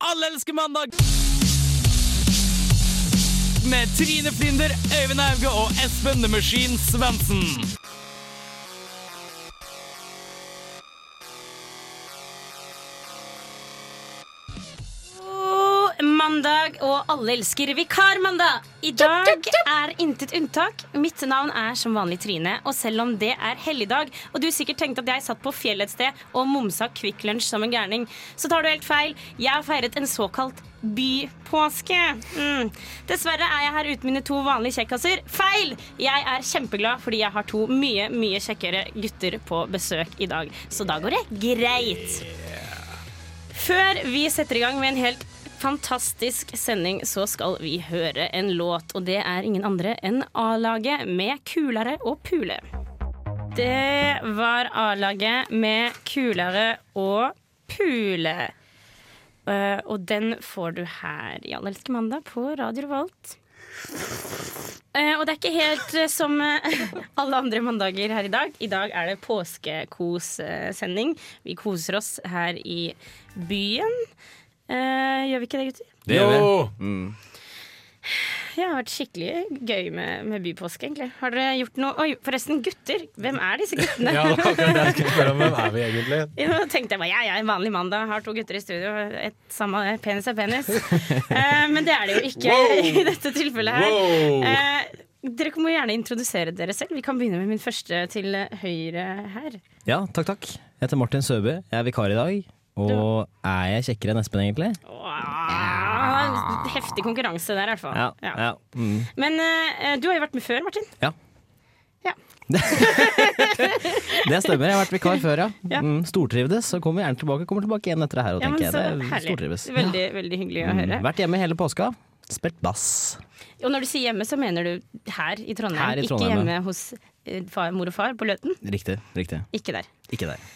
Alle elsker mandag! Med Trine Flinder, Øyvind Auge og Espen The Machine Svendsen. Mandag, og alle elsker vikarmandag. I dag er intet unntak. Mitt navn er som vanlig Trine, og selv om det er helligdag, og du sikkert tenkte at jeg satt på fjellet et sted og momsa Kvikk Lunsj som en gærning, så tar du helt feil. Jeg har feiret en såkalt bypåske. Mm. Dessverre er jeg her uten mine to vanlige kjekkaser. Feil! Jeg er kjempeglad fordi jeg har to mye, mye kjekkere gutter på besøk i dag. Så da går det greit. Før vi setter i gang med en helt fantastisk sending, så skal vi høre en låt. Og det er ingen andre enn A-laget med Kulere og pule. Det var A-laget med Kulere og pule. Uh, og den får du her i Allelske mandag på Radio Revolt. Uh, og det er ikke helt uh, som alle andre mandager her i dag. I dag er det påskekossending. Vi koser oss her i byen. Eh, gjør vi ikke det, gutter? Det gjør vi. Mm. Det har vært skikkelig gøy med, med bypåske, egentlig. Har dere gjort noe Oi, forresten, gutter! Hvem er disse guttene? Ja, det var det jeg skulle spørre om. Hvem er vi egentlig? Ja, nå tenkte jeg bare, ja, jeg er en vanlig mann, da. har to gutter i studio. Et samme penis er penis. Eh, men det er det jo ikke i dette tilfellet her. Wow. Eh, dere må gjerne introdusere dere selv. Vi kan begynne med min første til høyre her. Ja, takk, takk. Jeg heter Martin Søby, Jeg er vikar i dag. Og er jeg kjekkere enn Espen, egentlig? Åh, heftig konkurranse der, i hvert fall. Ja. Ja. ja. Mm. Men uh, du har jo vært med før, Martin. Ja. Ja. Det stemmer. Jeg har vært vikar før, ja. Ja. Mm, stortrivdes. Så kommer vi gjerne tilbake. Kommer tilbake igjen etter det her og Ja, tenker jeg. Det. Veldig, veldig hyggelig å høre. Mm. Vært hjemme hele påska. Spilt bass. Og når du sier hjemme, så mener du her i Trondheim, Her i Trondheim. ikke hjemme hos eh, far, mor og far på Løten. Riktig. riktig. Ikke der. Ikke der.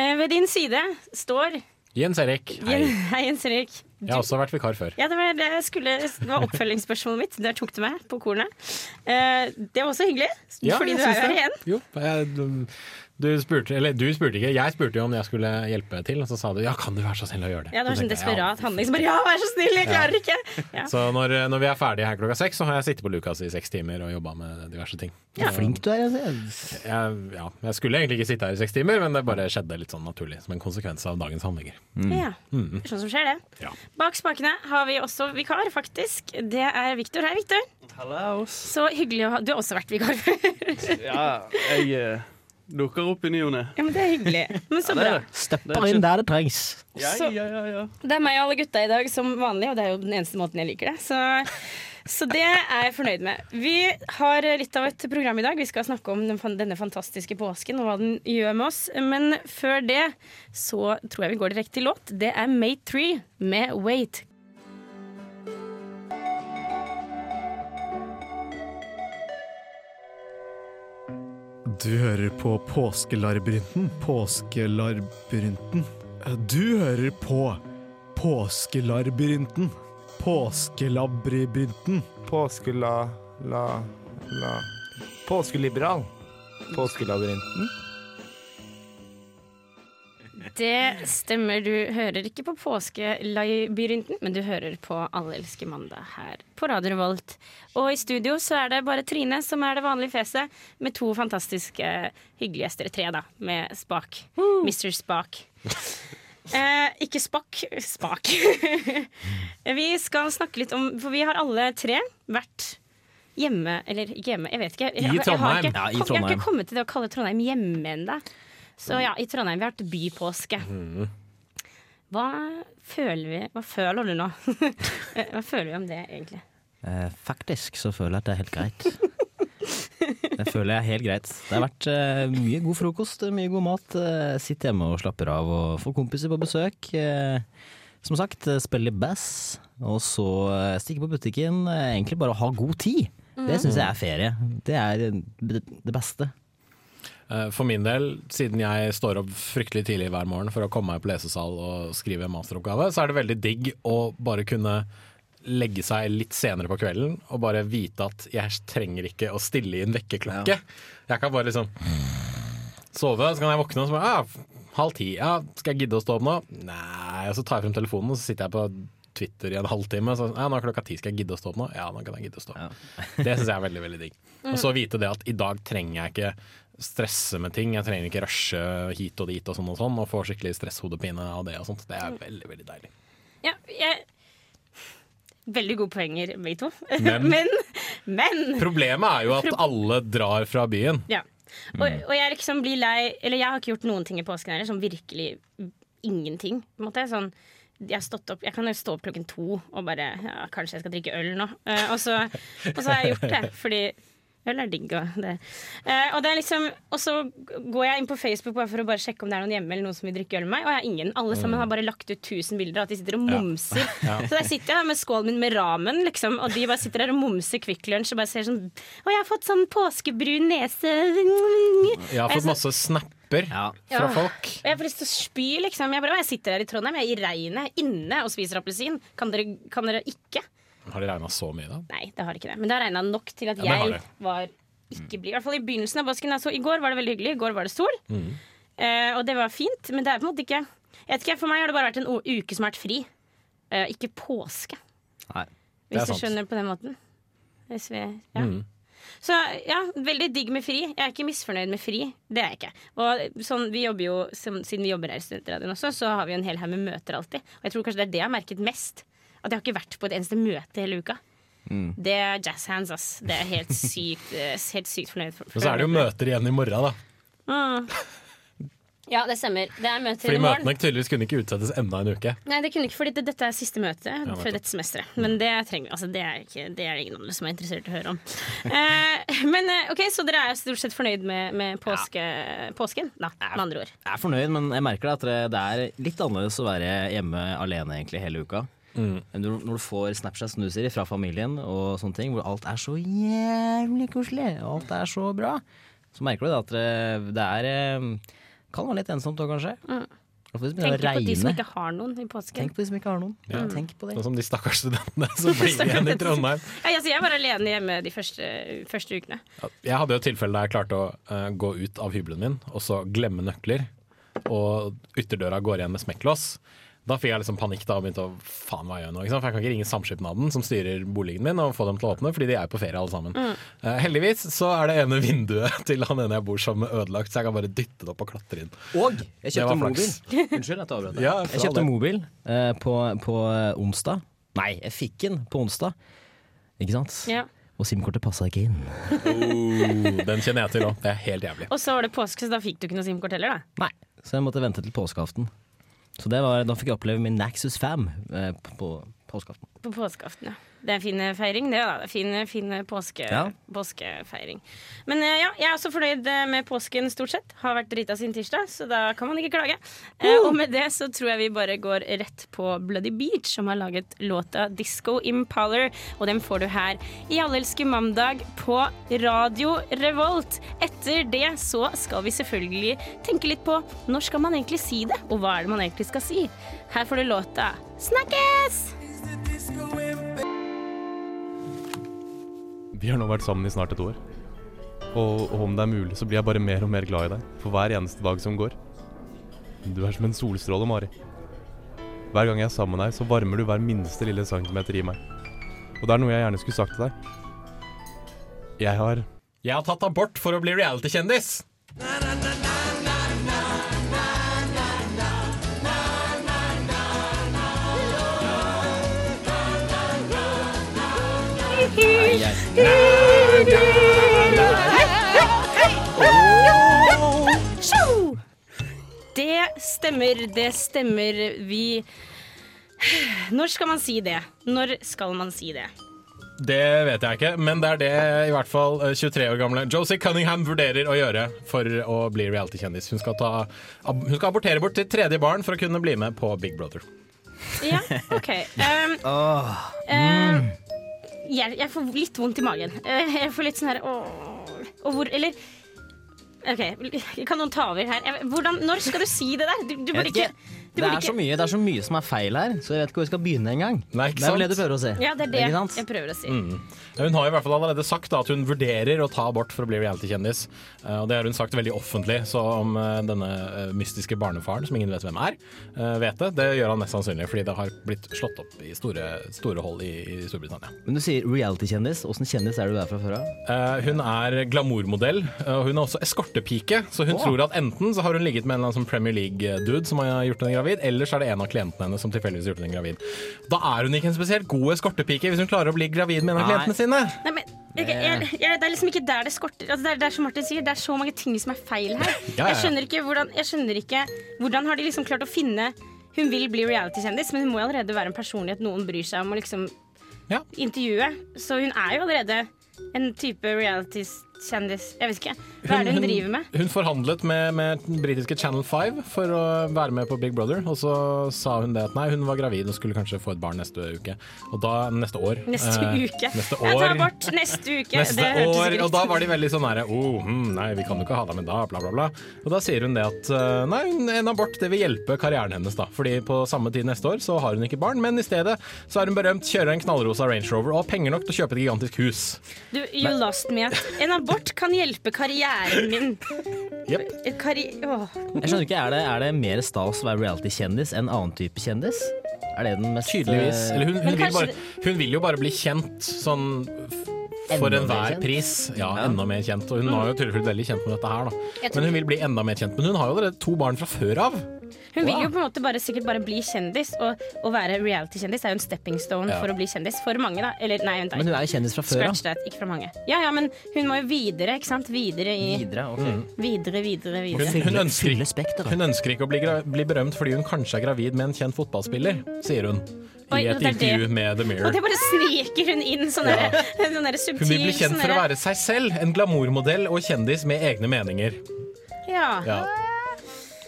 Eh, ved din side står Jens Erik. Hei. Hei, Jens Erik. Jeg har også vært vikar før. Ja, det var, det skulle, det var oppfølgingsspørsmålet mitt. Der tok du meg på kornet. Eh, det var også hyggelig, fordi du er her igjen. Jo, jeg, du, spurte, eller du spurte ikke, jeg spurte jo om jeg skulle hjelpe til, og så sa du ja, kan du være så snill å gjøre det? Ja, det var Så sånn desperat handling. Så bare ja, vær så snill, jeg klarer ikke! Ja. Så når, når vi er ferdige her klokka seks, så har jeg sittet på Lukas i seks timer og jobba med diverse ting. Ja. Flink du er. Jeg. Jeg, ja, jeg skulle egentlig ikke sitte her i seks timer, men det bare skjedde litt sånn naturlig, som en konsekvens av dagens handlinger. Ja, sånn som skjer det. Ja. Bak spakene har vi også vikar, faktisk. Det er Viktor. Hei, Viktor. Så hyggelig å ha Du har også vært vikar før. Ja, jeg eh, dukker opp i ny og ne. Ja, men det er hyggelig. Men så bra. er. Stepper inn der det trengs. Ja, Så- ja, ja, ja. Det er meg og alle gutta i dag som vanlig, og det er jo den eneste måten jeg liker det. Så, så det er jeg fornøyd med. Vi har litt av et program i dag. Vi skal snakke om den, fan- denne fantastiske påsken og hva den gjør med oss. Men før det så tror jeg vi går direkte til låt. Det er Mate 3 med Wait. Du hører på Påskelarbyrinten. Påskelarbyrinten. Du hører på Påskelarbyrinten. Påskelabyrinten. Påskela... La... La... Påskeliberal. Påskelabyrinten. Det stemmer. Du hører ikke på Påskelabyrinten, men du hører på Alle elsker mandag her på Radio Revolt. Og i studio så er det bare Trine som er det vanlige fjeset, med to fantastiske hyggelige gjester. Tre, da, med Spak. Mr. Spak. Eh, ikke Spak, Spak. vi skal snakke litt om For vi har alle tre vært hjemme, eller ikke hjemme, jeg vet ikke. Jeg, I jeg, jeg, har ikke, Ja, i jeg har ikke kommet til det å kalle Trondheim hjemme ennå. Så ja, i Trondheim vi har hatt bypåske. Hva føler vi Hva føler du nå? Hva føler vi om det, egentlig? Eh, faktisk så føler jeg at det er helt greit. Det føler jeg er helt greit. Det har vært eh, mye god frokost, mye god mat. Eh, sitt hjemme og slapper av og får kompiser på besøk. Eh, som sagt, spiller spille bass, og så eh, stikke på butikken. Eh, egentlig bare å ha god tid. Det syns jeg er ferie. Det er eh, det det beste. Eh, For min del, siden jeg står opp fryktelig tidlig hver morgen for å komme meg på lesesal og skrive masteroppgave, så er det veldig digg å bare kunne legge seg litt senere på kvelden og bare vite at jeg trenger ikke å stille i en vekkerklokke. Jeg kan bare liksom sove, så kan jeg våkne og så bare ah, halv ti. Ja, skal jeg gidde å stå opp nå? Nei. Og så tar jeg frem telefonen og så sitter jeg på Twitter i en halvtime. Så ja, nå er klokka ti, skal jeg gidde å stå opp nå? Ja, nå kan jeg gidde å stå opp. Det syns jeg er veldig, veldig digg. Og så vite det at i dag trenger jeg ikke stresse med ting. Jeg trenger ikke rushe hit og dit og sånn og sånn, og få skikkelig stresshodepine av det og sånt. Det er veldig, veldig deilig. Ja, jeg Veldig gode poenger, begge to. Men- men, men Problemet er jo at alle drar fra byen. Ja. Og, og jeg liksom blir lei Eller jeg har ikke gjort noen ting i påsken heller, sånn virkelig ingenting. På en måte. Sånn, jeg, opp, jeg kan jo stå opp klokken to og bare ja, Kanskje jeg skal drikke øl nå. Uh, og, så, og så har jeg gjort det, fordi øl er digg. Og, det. Eh, og, det er liksom, og så går jeg inn på Facebook bare for å bare sjekke om det er noen hjemme eller noen som vil drikke øl med meg, og jeg har ingen. Alle sammen har bare lagt ut 1000 bilder av at de sitter og momser. Så der sitter jeg med skålen min med ramen, liksom, og de bare sitter der og momser Kvikk Lunsj og bare ser sånn Å, jeg har fått sånn påskebrun nese. Jeg har fått masse snapper Ja. fra Ja. folk. Og jeg får lyst til å spy, liksom. Jeg, bare, jeg sitter her i Trondheim, jeg er i regnet, inne og spiser appelsin. Kan kan dere ikke? Har det regna så mye, da? Nei, det har ikke det. Men det har regna nok til at Ja, jeg var ikke blid. I hvert fall i begynnelsen av basken. Altså, I går var det veldig hyggelig. I går var det sol. Mm. Uh, og det var fint, men det er på en måte ikke jeg vet ikke, For meg har det bare vært en uke som har vært fri. Uh, ikke påske, Nei. Hvis du sant. skjønner på den måten. Hvis vi, ja. Mm. Så ja, veldig digg med fri. Jeg er ikke misfornøyd med fri. Det er jeg ikke. Og sånn, vi jobber jo, som, Siden vi jobber her i Studentradioen også, så har vi en hel haug med møter alltid. Og jeg tror kanskje det er det jeg har merket mest. At jeg har ikke vært på et eneste møte hele uka. Mm. Det er jazz hands, ass. Det er helt sykt, eh, helt sykt fornøyd for. Og så er det jo møter igjen i morgen, da. Mm. Ja, det stemmer. Det er møter Fordi i morgen. møtene tydeligvis kunne ikke utsettes enda en uke. Nei, det kunne ikke, fordi det, dette er siste møte ja, før dette semesteret. Men det trenger vi. Altså, det er, ikke, det er det ingen andre som er interessert i å høre om. Eh, men eh, ok, Så dere er stort sett fornøyd med, med påske, påsken? Da, med andre ord. Jeg er fornøyd, men jeg merker at det det er litt annerledes å være hjemme alene egentlig hele uka. Mm. Når, når du får Snapchat-snuser fra familien og sånne ting, hvor alt er så jævlig koselig, og alt er så bra, så merker du det at det, det er eh, Kan være litt ensomt òg, kanskje. Mm. Tenk på de som ikke har noen i påsken. Tenk på de som ikke har noen. Ja. Tenk på det. Sånn som de stakkars studentene som blir igjen i Trondheim. Ja, altså, jeg var alene hjemme de første, første ukene. Jeg hadde jo et tilfelle der jeg klarte å uh, gå ut av hybelen min og så glemme nøkler, og ytterdøra går igjen med smekklås. Da fikk jeg liksom panikk da og begynte å faen hva gjør jeg nå? Ikke sant? For jeg kan ikke ringe Samskipnaden som styrer boligen min og få dem til å åpne, fordi de er på ferie alle sammen. Eh, heldigvis så er det ene vinduet til han ene jeg bor sammen med ødelagt, så jeg kan bare dytte det opp og klatre inn. Og jeg kjøpte mobil. Unnskyld at jeg avbrøt deg. Ja, jeg kjøpte mobil uh, på, på eh, onsdag. Nei, jeg fikk den på onsdag. Ikke sant? Ja. Og SIM-kortet passa ikke inn. Oh, den kjenner jeg til òg. Det er helt jævlig. Og så var det påske, så da fikk du ikke noe SIM-kort heller, da. Nei, så jeg måtte vente til påskeaften. Så var, da fikk jeg oppleve min Naxus 5 eh, påskeaften. På påskeaften, ja. Det er en fin feiring, det. da Det er fin, fin påske, Ja. påskefeiring. Men eh, ja, jeg er også fornøyd eh, med påsken stort sett. Har vært drita siden tirsdag, så da kan man ikke klage. Uh. og med det så tror jeg vi bare går rett på Bloody Beach, som har laget låta 'Disco Impaler'. Og den får du her i Allelske mandag på Radio Revolt. Etter det så skal vi selvfølgelig tenke litt på når skal man egentlig si det, og hva er det man egentlig skal si. Her får du låta 'Snakkes'! Vi har nå vært sammen i snart et år. Og, om det er mulig, så blir jeg bare mer og mer glad i deg for hver eneste dag som går. Du er som en solstråle, Mari. Hver gang jeg er sammen med deg, så varmer du hver minste lille centimeter i meg. Og det er noe jeg gjerne skulle sagt til deg. Jeg har Jeg har tatt abort for å bli reality-kjendis! Det stemmer, det stemmer. Vi Når skal man si det? Når skal man si det? Det vet jeg ikke, men det er det i hvert fall eh, 23 år gamle Josie Cunningham vurderer å gjøre for å bli reality-kjendis. Hun, skal hun skal abortere bort til tredje barn for å kunne bli med på Big Brother. Ja, OK. Um, um, jeg, jeg får litt vondt i magen. Eh, Jeg får litt sånn her. Og hvor Eller OK, kan noen ta over her? Hvordan, når skal du si det der? Du, du bare ikke ikke. Det er, så mye, det er så mye som er feil her, så jeg vet ikke hvor vi skal begynne engang. Det er vel det du prøver å si? Ja, det er det jeg prøver å si. Ja, Hun har i hvert fall allerede sagt da, at hun vurderer å ta abort for å bli reality-kjendis. Eh, og Det har hun sagt veldig offentlig, så om eh, denne eh, mystiske barnefaren, som ingen vet hvem er, vet det, det gjør han mest sannsynlig fordi det har blitt slått opp i store, store hold i, i Storbritannia. Men du sier reality-kjendis. Åssen kjendis er du der fra før av? Eh, hun er glamourmodell, og hun er også eskortepike. Så hun tror at enten så har hun ligget med en eller annen Premier League-dude som har gjort henne gravid, eller så er det en av klientene hennes som tilfeldigvis gjorde gjort henne gravid. Da er hun ikke en spesielt god eskortepike hvis hun klarer å bli gravid med en av Nei. klientene sine. Nei, men jeg, jeg, jeg, Det er liksom ikke der det skorter. Altså, det, er, det er som Martin sier, det er så mange ting som er feil her. Ja, ja, ja. Jeg skjønner ikke hvordan, jeg skjønner ikke, hvordan har de liksom klart å finne Hun vil bli reality-kjendis, men hun må jo allerede være en personlighet noen bryr seg om å liksom Ja. intervjue. Så hun er jo allerede en type reality-kjendis. Jeg vet ikke. Hva er det hun driver med? Hun forhandlet med, med den britiske Channel 5 for å være med på Big Brother, og så sa hun det at nei, hun var gravid og skulle kanskje få et barn neste uke. Og da, neste år. Neste eh, uke. Neste Jeg tar år. bort neste uke. Neste år, og da var de veldig sånn herre oh, hm, Nei, vi kan jo ikke ha deg med da, bla, bla, bla. Og da sier hun det at eh, nei, en abort det vil hjelpe karrieren hennes, da. Fordi på samme tid neste år så har hun ikke barn, men i stedet så er hun berømt, kjører en knallrosa Range Rover og har penger nok til å kjøpe et gigantisk hus. Du, you lost me. At en abort kan hjelpe karrieren min. Yep. Karri Åh. Jeg skjønner ikke, Er det, er det mer stas å være reality-kjendis enn annen type kjendis? Er det den mest Tydeligvis. eh, Eller hun, hun, vil bare, hun vil jo bare bli kjent sånn for enhver pris. Ja, enda mer kjent. Og hun har jo tydeligvis veldig kjent med dette her, da. Men hun vil bli enda mer kjent. Men hun har jo allerede to barn fra før av. Hun vil jo på en måte bare sikkert bare bli kjendis, og å være reality-kjendis er jo en stepping stone Ja. for å bli kjendis. For mange, da. Eller nei, vent. Men hun er jo kjendis fra før. Scratch that, ikke fra mange. Ja, ja, men hun må jo videre, ikke sant? Videre i Videre, okay. Videre, videre, Hun, videre. hun, ønsker, Fylle hun ønsker ikke å bli, bli berømt fordi hun kanskje er gravid med en kjent fotballspiller, sier hun. I et er intervju med The Mirror. Og det bare sniker hun inn sånn derre sånn subtil Hun vil bli kjent sånn for å være seg selv, en glamourmodell og kjendis med egne meninger. Ja. Ja.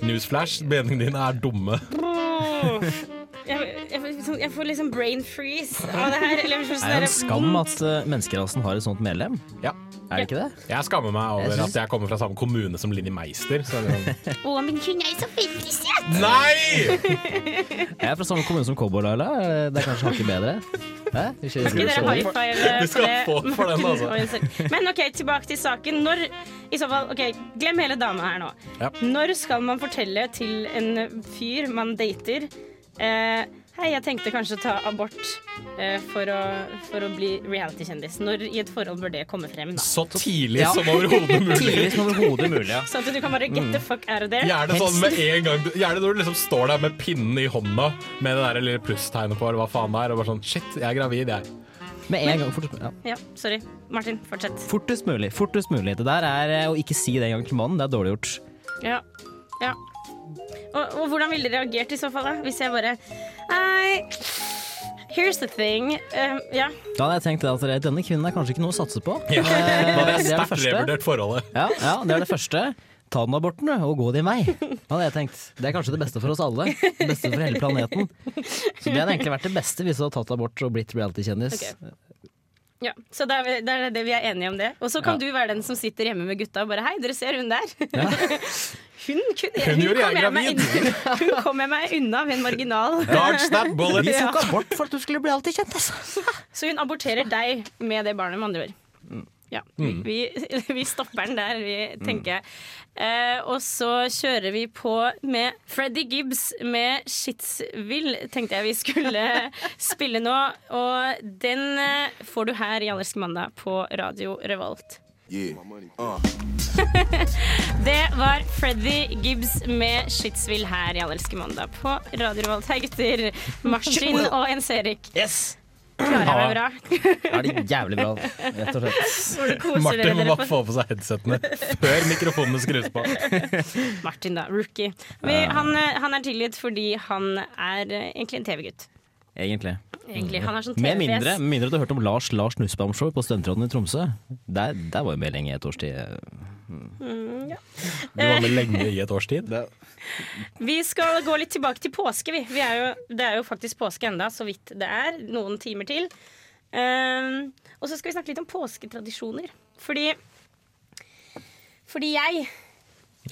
Newsflash, meningene dine er dumme. Jeg, jeg, liksom- jeg får liksom brain freeze av det her. Eller sånn er det en skam at eh, menneskerasen har et sånt medlem. Ja. Er det ikke det? Jeg skammer meg Jeg over synes- at jeg kommer fra samme kommune som Linni Meister. Så er det sånn, Å, men hun er så veldig søt! Nei! Jeg er fra samme kommune som Cowboy Laila. Det er kanskje hakket bedre? Hæ? Ikke, Skal dere high five du skal for få for den, altså. Men OK, tilbake til saken. Når I så fall, ok, glem hele dama her nå. Ja. Når skal man fortelle til en fyr man dater eh, Hei, jeg tenkte kanskje å ta abort eh, for, å, for å bli reality-kjendis. Når i et forhold bør det komme frem? da? Så tidlig Ja. som overhodet mulig. Tidlig som overhodet mulig, ja. Sånn at du kan bare get the fuck out of there. Gjerne sånn med en gang Gjerne når du liksom står der med pinnen i hånda med det der lille plusstegnet på, eller hva faen det er, og bare sånn Shit, jeg er gravid, jeg. Med en gang. Fortest, ja. Ja, sorry. Martin, fortsett. fortest mulig. Fortest mulig. Det der er eh, å ikke si det en gang til mannen. Det er dårlig gjort. Ja. ja. Og, og hvordan ville dere reagert i så fall, da? Hvis jeg bare Nei, here's the thing. Um, ja. Da hadde jeg tenkt at denne kvinnen er kanskje ikke noe å satse på. Ja. Hadde jeg det er det sterkt første. revurdert forholdet. Ja, ja, det er det første. Ta den aborten du, og gå din vei. Da hadde jeg tenkt. Det er kanskje det beste for oss alle. Det beste for hele planeten. Så det hadde egentlig vært det beste hvis du hadde tatt abort og blitt reality-kjendis. Ok. Ja, Så det er, det er det vi er enige om det. Og så kan Ja. du være den som sitter hjemme med gutta og bare Hei, dere ser hun der. hun, kunne, Hun jeg kom meg gravid. unna- hun kom jeg meg unna ved en marginal. Dodge that bullet. Vi tok abort for at du skulle bli alltid kjent. Altså. Så hun aborterer deg med det barnet, med andre ord. Mm. Ja, vi, vi stopper den der, vi, tenker Mm. Eh, og så kjører vi på med Freddy Gibbs med 'Shitsville', tenkte jeg vi skulle spille nå. Og den eh, får du her i Allerske mandag på Radio Revolt. Det var Freddy Gibbs med 'Shitsville' her i Allerske mandag på Radio Revolt. Hei, gutter. Martin og Jens Erik. Yes! Klarer jeg meg bra? Ja, det er jævlig bra, rett og slett. Martin må bare få på seg headsetene før mikrofonene skrus på. Martin, da. Rookie. Men han, eh, han er tilgitt fordi han er eh, egentlig en TV-gutt. Egentlig. Egentlig. Han er sånn Med mindre, TV-fjes. med mindre du har hørt om Lars Lars Nussbaum-show på Studentråden i Tromsø. Der, der var jo med lenge i et års tid. Du var med lenge i et års tid. Vi skal gå litt tilbake til påske, vi. vi er jo, det er jo faktisk påske enda, så vidt det er. Noen timer til. Um, og så skal vi snakke litt om påsketradisjoner. Fordi Fordi jeg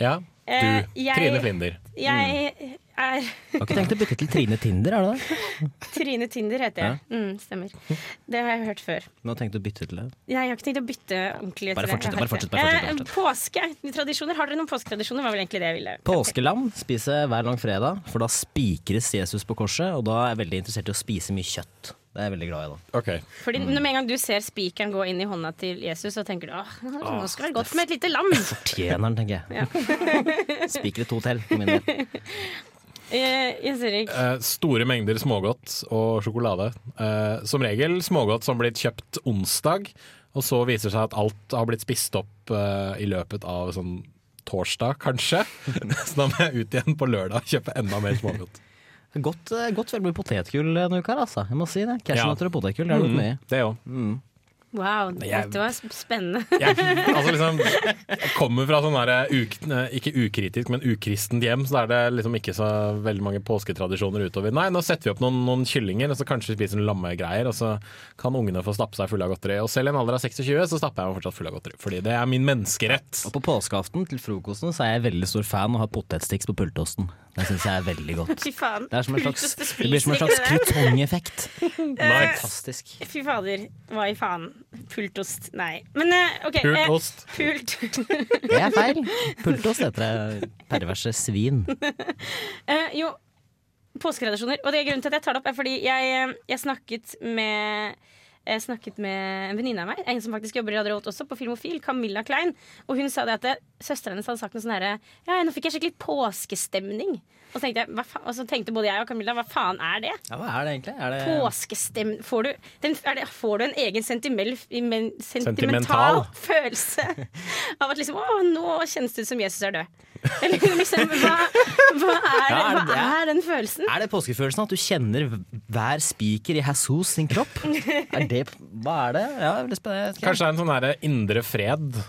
Ja, Eh, du. jeg- Trine Flinder. Jeg er Har ikke tenkt å bytte til Trine Tinder, er det det? Trine Tinder, heter jeg. Mm, stemmer. Det har jeg hørt før. Nå har tenkt å bytte til det. Jeg har ikke tenkt å bytte ordentlig. Bare fortsett, bare fortsett, bare fortsett, Eh, Påske. Tradisjoner. Har dere noen påsketradisjoner? var vel egentlig det jeg ville. Påskelam spiser hver langfredag, for da spikres Jesus på korset, og da er jeg veldig interessert i å spise mye kjøtt. Det er jeg veldig glad i, da. okay. Fordi Mm. når Med en gang du ser spikeren gå inn i hånda til Jesus, så tenker du åh, nå skal det være godt med et lite lam. Fortjener den, tenker jeg. Spiker et hotell, for min del. Eh, Jens ikke. Eh, store mengder smågodt og sjokolade. Eh, som regel smågodt som blitt kjøpt onsdag, og så viser det seg at alt har blitt spist opp eh, i løpet av sånn torsdag, kanskje. så da må jeg ut igjen på lørdag og kjøpe enda mer smågodt. Godt, godt vel med potetgull denne uka, altså. Jeg må si det. Cashewnøtter Ja. og potetgull, det er godt mye. Det òg. Wow, jeg- dette var spennende. Jeg, altså liksom, jeg kommer fra sånn derre ikke ukritisk, men ukristent hjem, så da er det liksom ikke så veldig mange påsketradisjoner utover. Nei, nå setter vi opp noen, noen kyllinger, og så kanskje vi spiser noen lammegreier, og så kan ungene få stappe seg fulle av godteri. Og selv i en alder av 26 så stapper jeg meg fortsatt full av godteri, fordi det er min menneskerett. Og på påskeaften til frokosten så er jeg veldig stor fan og å ha potetsticks på pultosten. Det syns jeg er veldig godt. Fy faen. Det, er som en slags, det blir som en slags krutongeffekt. Nice. Fantastisk. Fy fader, hva i faen? Pultost? Nei. Men eh, OK. eh, Pult. Pult. Det er feil. Pultost heter det. Perverse svin. Eh, jo, påskeredaksjoner. Og det er grunnen til at jeg tar det opp, er fordi jeg, eh, jeg snakket med snakket med en venninne av meg, en som faktisk jobber i Radio Revolt også, på Filmofil, Camilla Klein. Og hun sa det at søsteren hennes hadde sagt noe sånn herre Ja, nå fikk jeg skikkelig påskestemning. Og så jeg, og så tenkte både jeg og Camilla hva faen er det? Ja, hva er det egentlig? Er det Påskestem... Får du, den, er det, får du en egen Sentimental. sentimental følelse av at liksom Å, nå kjennes det ut som Jesus er død. Eller liksom Hva, hva, er, Ja, er det hva er den følelsen? Er det påskefølelsen at du kjenner hver spiker i Jesus sin kropp? Er det, hva er det? Ja, jeg er. Kanskje det er en sånn derre indre fred.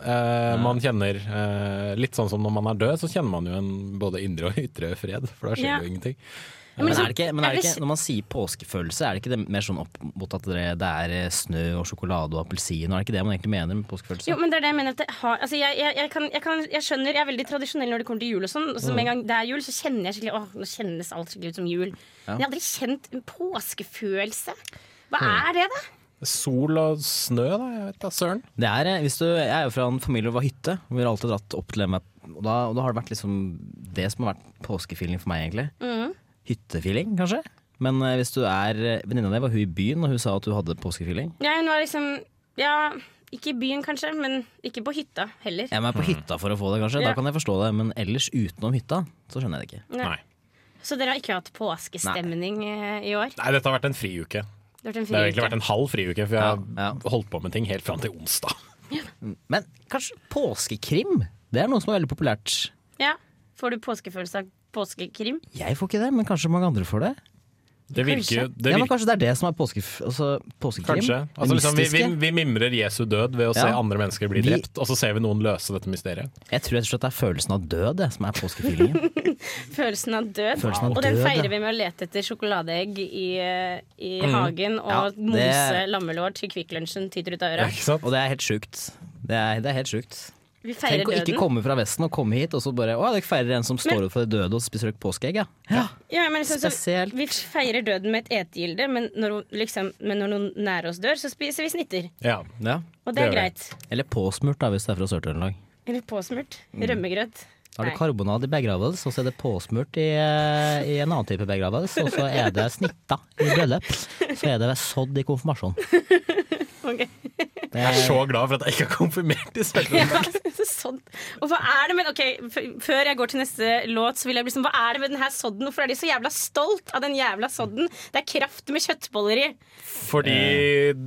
eh, man kjenner eh, Litt sånn som når man er død, så kjenner man jo en både indre og ytre fred, for da skjer Ja. jo ingenting. Ja, Men liksom, er det ikke, men er det ikke, når man sier påskefølelse, er det ikke det mer sånn opp mot at det, det er eh, snø og sjokolade og appelsin? Er det ikke det man egentlig mener med påskefølelse? Jo, men det er det jeg mener at det har altså jeg, jeg, jeg, kan, jeg, kan, jeg skjønner, jeg er veldig tradisjonell når det kommer til jul og sånn. Så med en gang det er jul, så kjenner jeg skikkelig Åh, nå kjennes alt skikkelig ut som jul. Men jeg har aldri kjent en påskefølelse. Hva er det, da? Sol og snø, da. Jeg vet da søren. Det er, eh, hvis du, jeg er jo fra en familie hvor det var hytte. Vi har alltid dratt opp til dem. Og da, og da har det vært liksom det som har vært påskefeeling for meg, egentlig. Mm. Hyttefeeling, kanskje. Men eh, hvis du er Venninna di var hun i byen, og hun sa at hun hadde påskefeeling. Ja, hun var liksom Ja, ikke i byen kanskje, men ikke på hytta heller. Jeg må på hytta for å få det, kanskje. Ja. Da kan jeg forstå det. Men ellers utenom hytta, så skjønner jeg det ikke. Nei. Nei. Så dere har ikke hatt påskestemning eh, i år? Nei, dette har vært en friuke. Det har vært en Det har egentlig vært en halv friuke, for jeg har Ja, ja. holdt på med ting helt fram til onsdag. Men kanskje påskekrim? Det er noe som er veldig populært. Ja. Får du påskefølelse av påskekrim? Jeg får ikke det, men kanskje mange andre får det. Det virker det ja, men Kanskje det er det som er påske, altså, påskekrim? Kanskje. Altså, liksom, vi, vi, vi mimrer Jesu død ved å se andre mennesker bli Vi- drept, og så ser vi noen løse dette mysteriet. Jeg tror rett og slett det er følelsen av død det, som er påskefeelingen. Følelsen av død. Følelsen av og den feirer vi med å lete etter sjokoladeegg i, i mm. hagen og Ja, det- mose lammelår til Kvikk Lunsjen tyter ut av øra. Ikke? Og det er helt sjukt. Det er, det er helt sjukt. Vi feirer Tenk å ikke komme fra Vesten og komme hit, og så bare Å, dere feirer en som står opp for de døde og spiser påskeegg, ja. ja. Ja, men liksom, så, vi feirer døden med et etegilde, men når, liksom, men når noen nære oss dør, så spiser vi snitter. Ja. ja. Og det Det er vi. greit. Eller påsmurt, da, hvis det er fra Sør-Trøndelag. Eller påsmurt. Mm. Rømmegrøt. Da er det karbonad i begravelse, og så er det påsmurt i, i en annen type begravelse, og så er det snitta i bryllup. Så er det sådd i konfirmasjon. Ok. Jeg er så glad for at jeg ikke er konfirmert i Sør-Trøndelag. Ja, sånn. Og hva er det med Ok, Før jeg går til neste låt, så vil jeg bli sånn Hva er det med den her sodden? Hvorfor er de så jævla stolt av den jævla sodden? Det er kraft med kjøttboller i. Fordi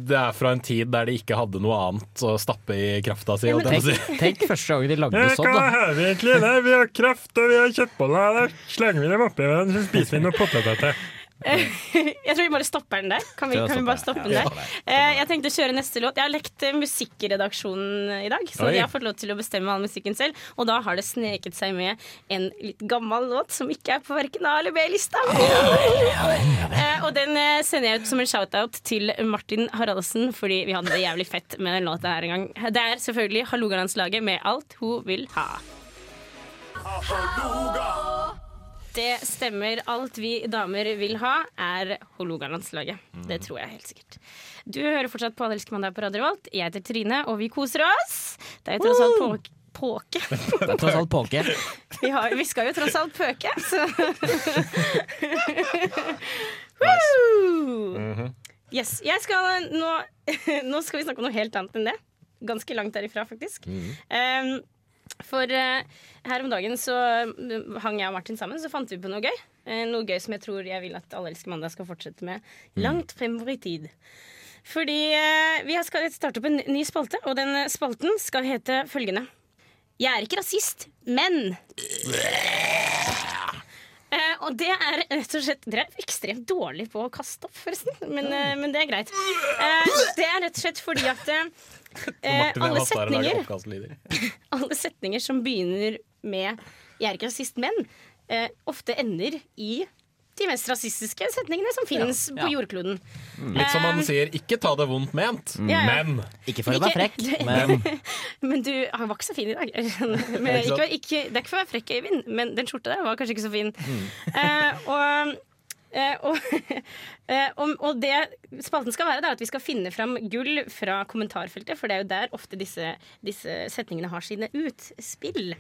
det er fra en tid der de ikke hadde noe annet å stappe i krafta si. Ja, på si. Tenk, tenk første gang de lagde sodd, Hva har vi egentlig? Nei, vi har kraft og vi har kjøttboller. Da slenger vi dem oppi hverandre, så spiser vi noe poteter til. Jeg tror vi bare stopper den der. Kan vi, kan vi bare stoppe den der? Eh, Jeg tenkte å kjøre neste låt. Jeg har lekt eh, musikkredaksjonen i dag, så Oi. jeg har fått lov til å bestemme all musikken selv. Og da har det sneket seg med en litt gammel låt som ikke er på verken A- eller B-lista. Eh, Og den sender jeg ut som en shout-out til Martin Haraldsen, fordi vi hadde det jævlig fett med den låta her en gang. Det er selvfølgelig Hålogalandslaget med Alt hun vil ha. Det stemmer. Alt vi damer vil ha, er Hålogalandslaget. Det tror jeg helt sikkert. Du hører fortsatt på Allelsk mandag på Radio Volt. Jeg heter Trine, og vi koser oss. Det er tross alt påke. påke. Det er tross alt påke. Vi, har, vi skal jo tross alt pøke, så Yes. Jeg skal nå Nå skal vi snakke om noe helt annet enn det. Ganske langt derifra, faktisk. Um, for eh, her om dagen så uh, hang jeg og Martin sammen, så fant vi på noe gøy. Eh, noe gøy som jeg tror jeg vil at Alle elsker mandag skal fortsette med langt fremover i tid. Fordi eh, vi skal starte opp en ny spalte, og den spalten skal hete følgende. Jeg er ikke rasist, men Eh, og det er rett og slett Dere er ekstremt dårlige på å kaste opp, forresten. Men, eh, men det er greit. Eh, det er rett og slett fordi at eh, alle og lager setninger alle setninger som begynner med 'jeg er ikke rasist, men', eh, ofte ender i de mest rasistiske setningene som finnes på jordkloden. Litt som man Um, sier 'ikke ta det vondt ment', Ja, ja. men Ikke for å være frekk, men Men du han var ikke så fin i dag. Men, Ikke ikke, det er ikke for å være frekk, Øyvind, men den skjorta der var kanskje ikke så fin. Mm. Uh, og Uh, og, uh, og, og det spalten skal være, det er at vi skal finne fram gull fra kommentarfeltet, for det er jo der ofte disse, disse setningene har sine utspill.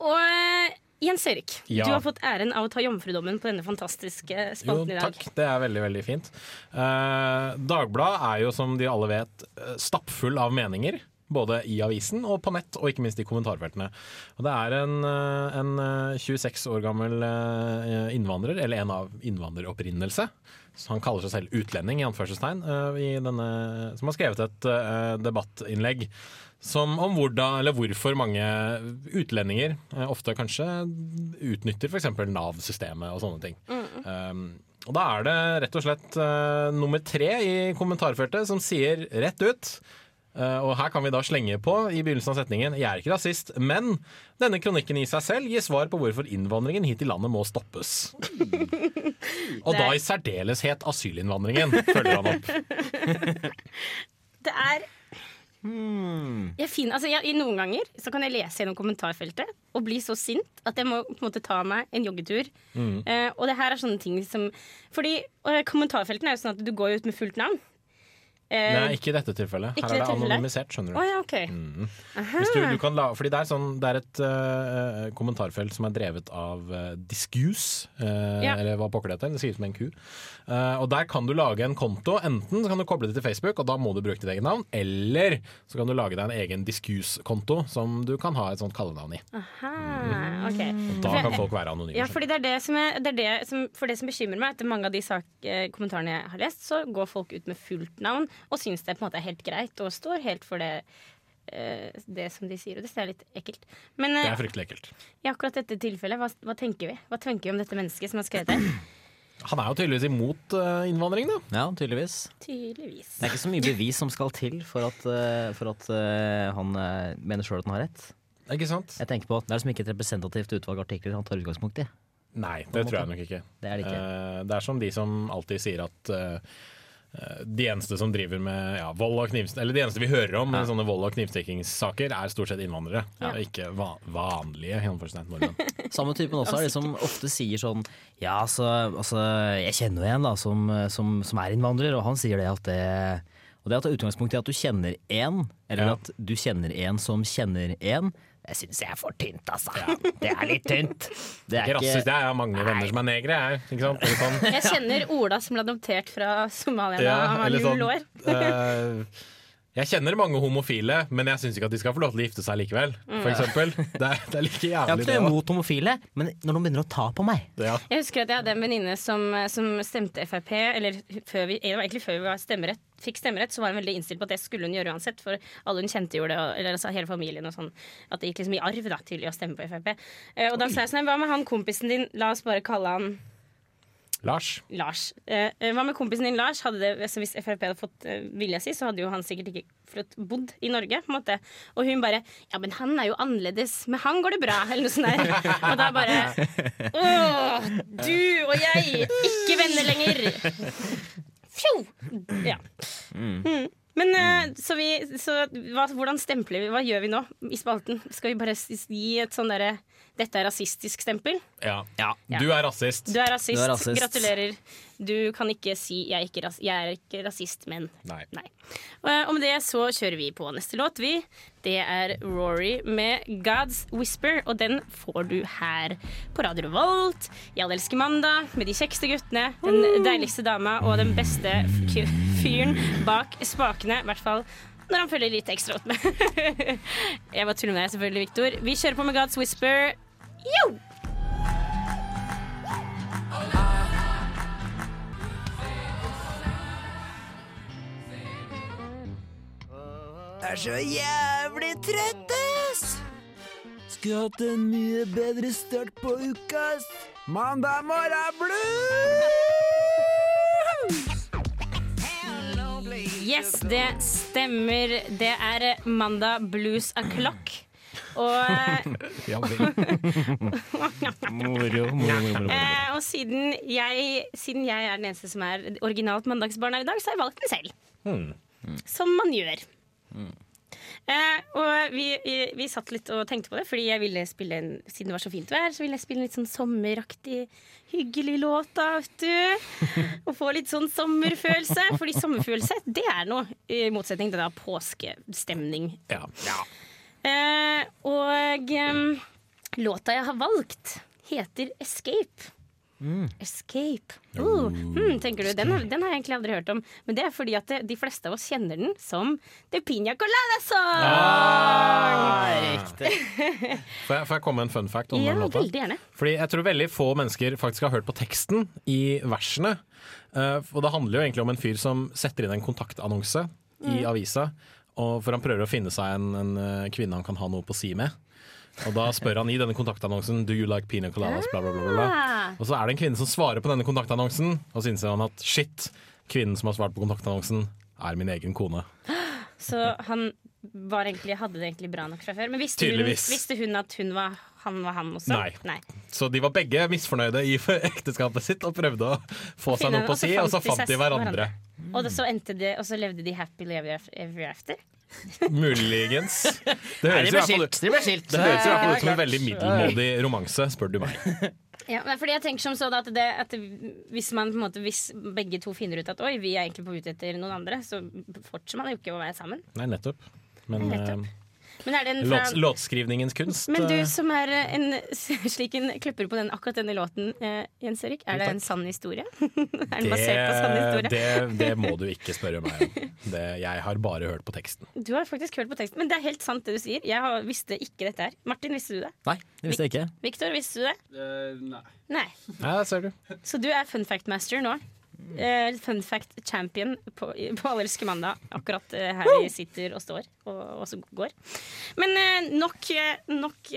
Og eh, Jens Erik, Ja. du har fått æren av å ta jomfrudommen på denne fantastiske spalten i dag. takk. Det er veldig, veldig fint. Eh, Dagbladet er jo, som de alle vet, eh, stappfull av meninger. Både i avisen og på nett, og ikke minst i kommentarfeltene. Og det er en, eh, en eh, 26 år gammel innvandrer, eller en av innvandreropprinnelse, han kaller seg selv utlending, i anførselstegn, i denne, som har skrevet et debattinnlegg som om hvordan, eller hvorfor mange utlendinger eh, ofte kanskje utnytter f.eks. Nav-systemet og sånne ting. Um, og da er det rett og slett uh, nummer tre i kommentarfeltet som sier rett ut Uh, og her kan vi da slenge på i begynnelsen av setningen Jeg er ikke rasist, men denne kronikken i seg selv gir svar på hvorfor innvandringen hit i landet må stoppes. Og da i særdeleshet asylinnvandringen, følger han opp. Det er jeg finner, altså jeg, i Noen ganger så kan jeg lese gjennom kommentarfeltet og bli så sint at jeg må på en måte ta meg en joggetur. Eh, og det her er sånne ting som Fordi kommentarfeltene er jo sånn at du går ut med fullt navn. Eh, Nei, ikke i dette tilfellet. Her er det anonymisert, skjønner du. du. ja, okay. Mm. Du, du kan la, fordi det er, sånn, det er et uh, kommentarfelt som er drevet av uh, Discuse, uh, Ja. eller hva pokker det heter. Det skrives med en ku. Og der kan du lage en konto. Enten så kan du koble det til Facebook, og da må du bruke ditt eget navn. Eller så kan du lage deg en egen Discuse-konto som du kan ha et sånt kallenavn i. Aha, okay. Og da kan folk være anonyme. Ja, fordi det er det som, er, det er det som, for det som bekymrer meg, etter mange av de sak, kommentarene jeg har lest, så går folk ut med fullt navn og syns det på en måte er helt greit og står helt for det, eh, det som de sier. Og det er litt ekkelt. Men Det eh, er fryktelig ekkelt. i akkurat dette tilfellet, hva, hva tenker vi? Hva tenker vi om dette mennesket som har skrevet det? Han er jo tydeligvis imot eh, innvandring, da. ja, tydeligvis. Tydeligvis. Det er ikke så mye bevis som skal til for at, for at han mener sjøl at han har rett. Ikke sant? Jeg tenker på at Det er liksom ikke et representativt utvalg artikler han tar utgangspunkt i. Nei, det tror jeg nok ikke. Det er det ikke. Eh, det er som de som alltid sier at de eneste som driver med ja, vold og knivst... Eller de eneste vi hører om med sånne vold- og knivstikkingssaker, er stort sett innvandrere. Ja. Og ikke va vanlige nordmenn. Samme typen også er de som ofte sier sånn Ja, altså, altså jeg kjenner jo en da som, som, som er innvandrer, og han sier det at det Og det at det er utgangspunkt i at du kjenner én, eller Ja. at du kjenner en som kjenner en, det syns jeg er for tynt, altså. Det er litt tynt. Det er Ikke rasist, jeg har mange venner som er negre, jeg. Ikke sant? Eller sånn. Jeg kjenner Ola som ble adoptert fra Somalia da Ja, han var null sånn, år. Jeg kjenner mange homofile, men jeg syns ikke at de skal få lov til å gifte seg likevel. For eksempel. Det er, det er like Jeg har jævlig, ikke noe imot homofile, men når de begynner å ta på meg Ja. Jeg husker at jeg hadde en venninne som, som stemte Frp, eller før vi, det var egentlig før vi var stemmerett, fikk stemmerett, så var hun veldig innstilt på at det skulle hun gjøre uansett, for alle hun kjente gjorde det, eller altså hele familien og sånn. At det gikk liksom i arv da, til å stemme på Frp. Eh, og da sa jeg sånn, hva med han kompisen din, la oss bare kalle han Lars. Lars. Eh, eh, hva med kompisen din Lars? Det, altså hvis Frp hadde fått eh, vilja si, så hadde jo han sikkert ikke bodd i Norge. på en måte Og hun bare Ja, men han er jo annerledes. Med han går det bra. Eller noe sånt der. Og da bare Åh, du og jeg, ikke venner lenger. Fjo! Ja. Mm. Men eh, så vi, så hva, hvordan stempler vi? Hva gjør vi nå i spalten? Skal vi bare gi et sånn derre dette er rasistisk stempel? Ja. Ja. Du er rasist. Du er rasist. Du er rasist. Gratulerer. Du kan ikke si jeg er ikke, ras jeg er ikke rasist, men Nei. Nei. Eh, Og med det så kjører vi på neste låt, vi. Det er Rory med 'God's Whisper', og den får du her på Radio Volt. I Alle elsker mandag med de kjekkeste guttene, den deiligste dama og den beste fyren bak spakene. I hvert fall når han følger litt ekstra godt med. Jeg bare tuller med deg, selvfølgelig, Victor. Vi kjører på med 'God's Whisper'. Yo! er så jævlig trøtt, ass! Skulle hatt en mye bedre start på uka, ass. Mandag morgen blues! Yes, det stemmer. Det er mandag blues o'clock. Og, eh, Ja, vel. Moro, moro, moro, moro. eh, og siden, jeg, siden jeg er den eneste som er originalt mandagsbarn her i dag, så har jeg valgt den selv. Mm. Som man gjør. Eh, og vi, vi, vi satt litt og tenkte på det, fordi jeg ville spille en, siden det var så fint vær, så ville jeg spille en litt sånn sommeraktig, hyggelig låt, da, vet du. Og få litt sånn sommerfølelse. Fordi sommerfølelse, det er noe, i motsetning til da påskestemning. Ja. Ja. Eh, og eh, låta jeg har valgt, heter Escape. Escape. Oh. hmm, tenker du, den, har- den har jeg egentlig aldri hørt om. Men det er fordi at det, de fleste av oss kjenner den som The Piña Colada Song. Riktig. Får jeg, får jeg komme med en fun fact om Ja, den låta? veldig gjerne. Fordi jeg tror veldig få mennesker faktisk har hørt på teksten i versene. Uh, og det handler jo egentlig om en fyr som setter inn en kontaktannonse i avisa. Og for han prøver å finne seg en, en eh, kvinne han kan ha noe på å si med. Og da spør han i denne kontaktannonsen Do you like pina coladas, bla, bla, bla, bla. Ah. Og så er det en kvinne som svarer på denne kontaktannonsen, og så innser han at shit, kvinnen som har svart på kontaktannonsen, er min egen kone. Så han egentlig, hadde det egentlig bra nok fra før. Men visste hun, visste hun at hun var, han var han også? Nei. Så de var begge misfornøyde i ekteskapet sitt og prøvde å få seg noe på si, og så fant de hverandre. Mm. Og, så endte det, og så levde de happily ever ever after? Muligens. Det høres, i hvert fall ut- De ble skilt. det høres i hvert fall ut som en veldig middelmådig romanse, spør du meg. Ja, fordi jeg tenker som så da at, det, at hvis, man, på en måte, hvis begge to finner ut at oi, vi er egentlig på ut etter noen andre, så fortsetter man jo ikke å være sammen. Nei, nettopp. Men eh, Men er det en fra låt, låtskrivningens kunst Men du eh, som er en slik en klipper på den, akkurat denne låten, eh, Jens Erik, er det en sann historie? er den basert på sann historie? det, det må du ikke spørre meg om. Det, jeg har bare hørt på teksten. Du har faktisk hørt på teksten, men det er helt sant det du sier. Jeg har, visste ikke dette her. Martin, visste du det? Nei, det visste jeg ikke. Victor, visste du det? Uh, nei. Nei. Ja, ser du. Så du er fun fact master nå? Eh, fun fact champion på, på Allerske mandag. Akkurat uh, her vi sitter og står og, og så går. Men uh, nok, nok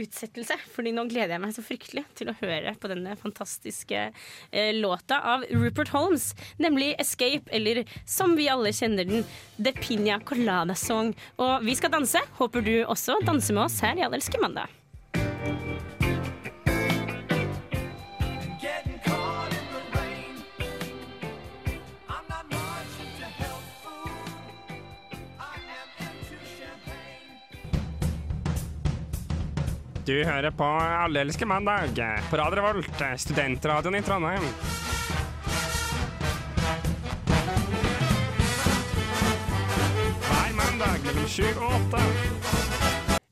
utsettelse, Fordi nå gleder jeg meg så fryktelig til å høre på denne fantastiske låta av Rupert Holmes, nemlig 'Escape', eller som vi alle kjenner den, 'The Piña Colada Song'. Og vi skal danse. Håper du også danser med oss her i Allerske mandag. Du hører på Alle elsker mandag på Radio Revolt, studentradioen i Trondheim. Hver mandag mellom sju og åtte.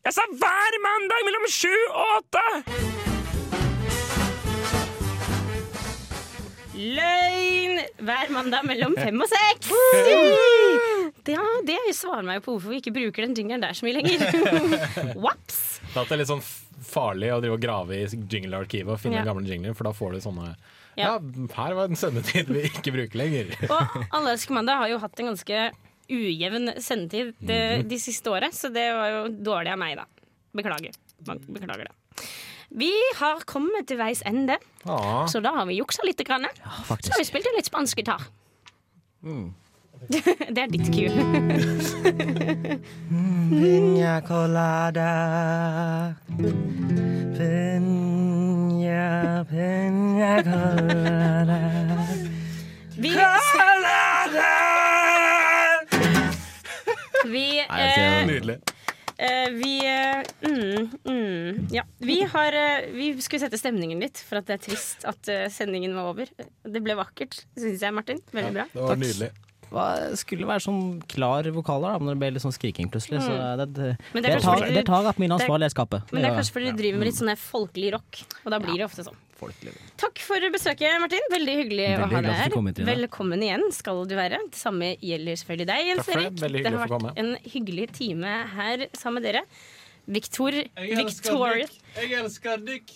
Jeg sa hver mandag mellom sju og åtte! Løgn! Hver mandag mellom fem og seks. Ja, det svarer meg jo på hvorfor vi ikke bruker den jingeren der så mye lenger. Waps! Det er litt sånn farlig å drive og grave i jinglearkivet og finne Ja. gamle jingler, for da får du sånne Ja. Ja, her var en sendetid vi ikke bruker lenger. Og Alle elsker mandag har jo hatt en ganske ujevn sendetid det, de siste året, så det var jo dårlig av meg, da. Beklager. Beklager det. Vi har kommet til veis ende, Ja. så da har vi juksa litt. Grann. Så har vi spilt litt spansk gitar. det er ditt cue. Piña colada. Piña, piña colada. Vi, Colada! Eh, vi eh, mm, mm, Ja. Vi har eh, Vi skulle sette stemningen litt, for at det er trist at eh, sendingen var over. Det ble vakkert, syns jeg, Martin. Veldig bra. Det var nydelig. Skulle være sånn klar vokaler da, men det ble litt sånn skriking plutselig. Så det, det, Mm. Det det, er tar, fordi- det tar at min ansvar ansvarlige skapet. Men det er kanskje fordi du driver med litt sånn folkelig rock, og da blir det ofte sånn. Takk for besøket, Martin. Veldig hyggelig å Veldig ha hyggelig deg du her. kom. Velkommen igjen skal du være. Det samme gjelder selvfølgelig deg, Jens det. Erik. Det har vært en hyggelig time her sammen med dere. Victor, Victorious, Jeg elsker dykk.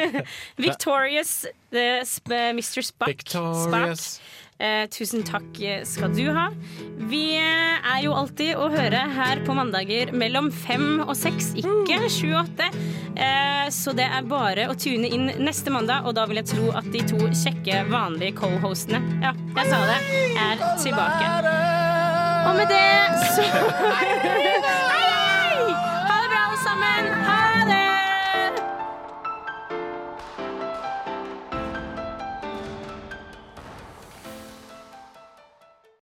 Victorious the sp Mr. Spack. Victorious. Spock. Eh, tusen takk skal du ha. Vi er jo alltid å høre her på mandager mellom fem og seks, ikke sju og åtte. Eh, så det er bare å tune inn neste mandag, og da vil jeg tro at de to kjekke, vanlige co-hostene Ja, jeg sa det. Er tilbake. Og med det så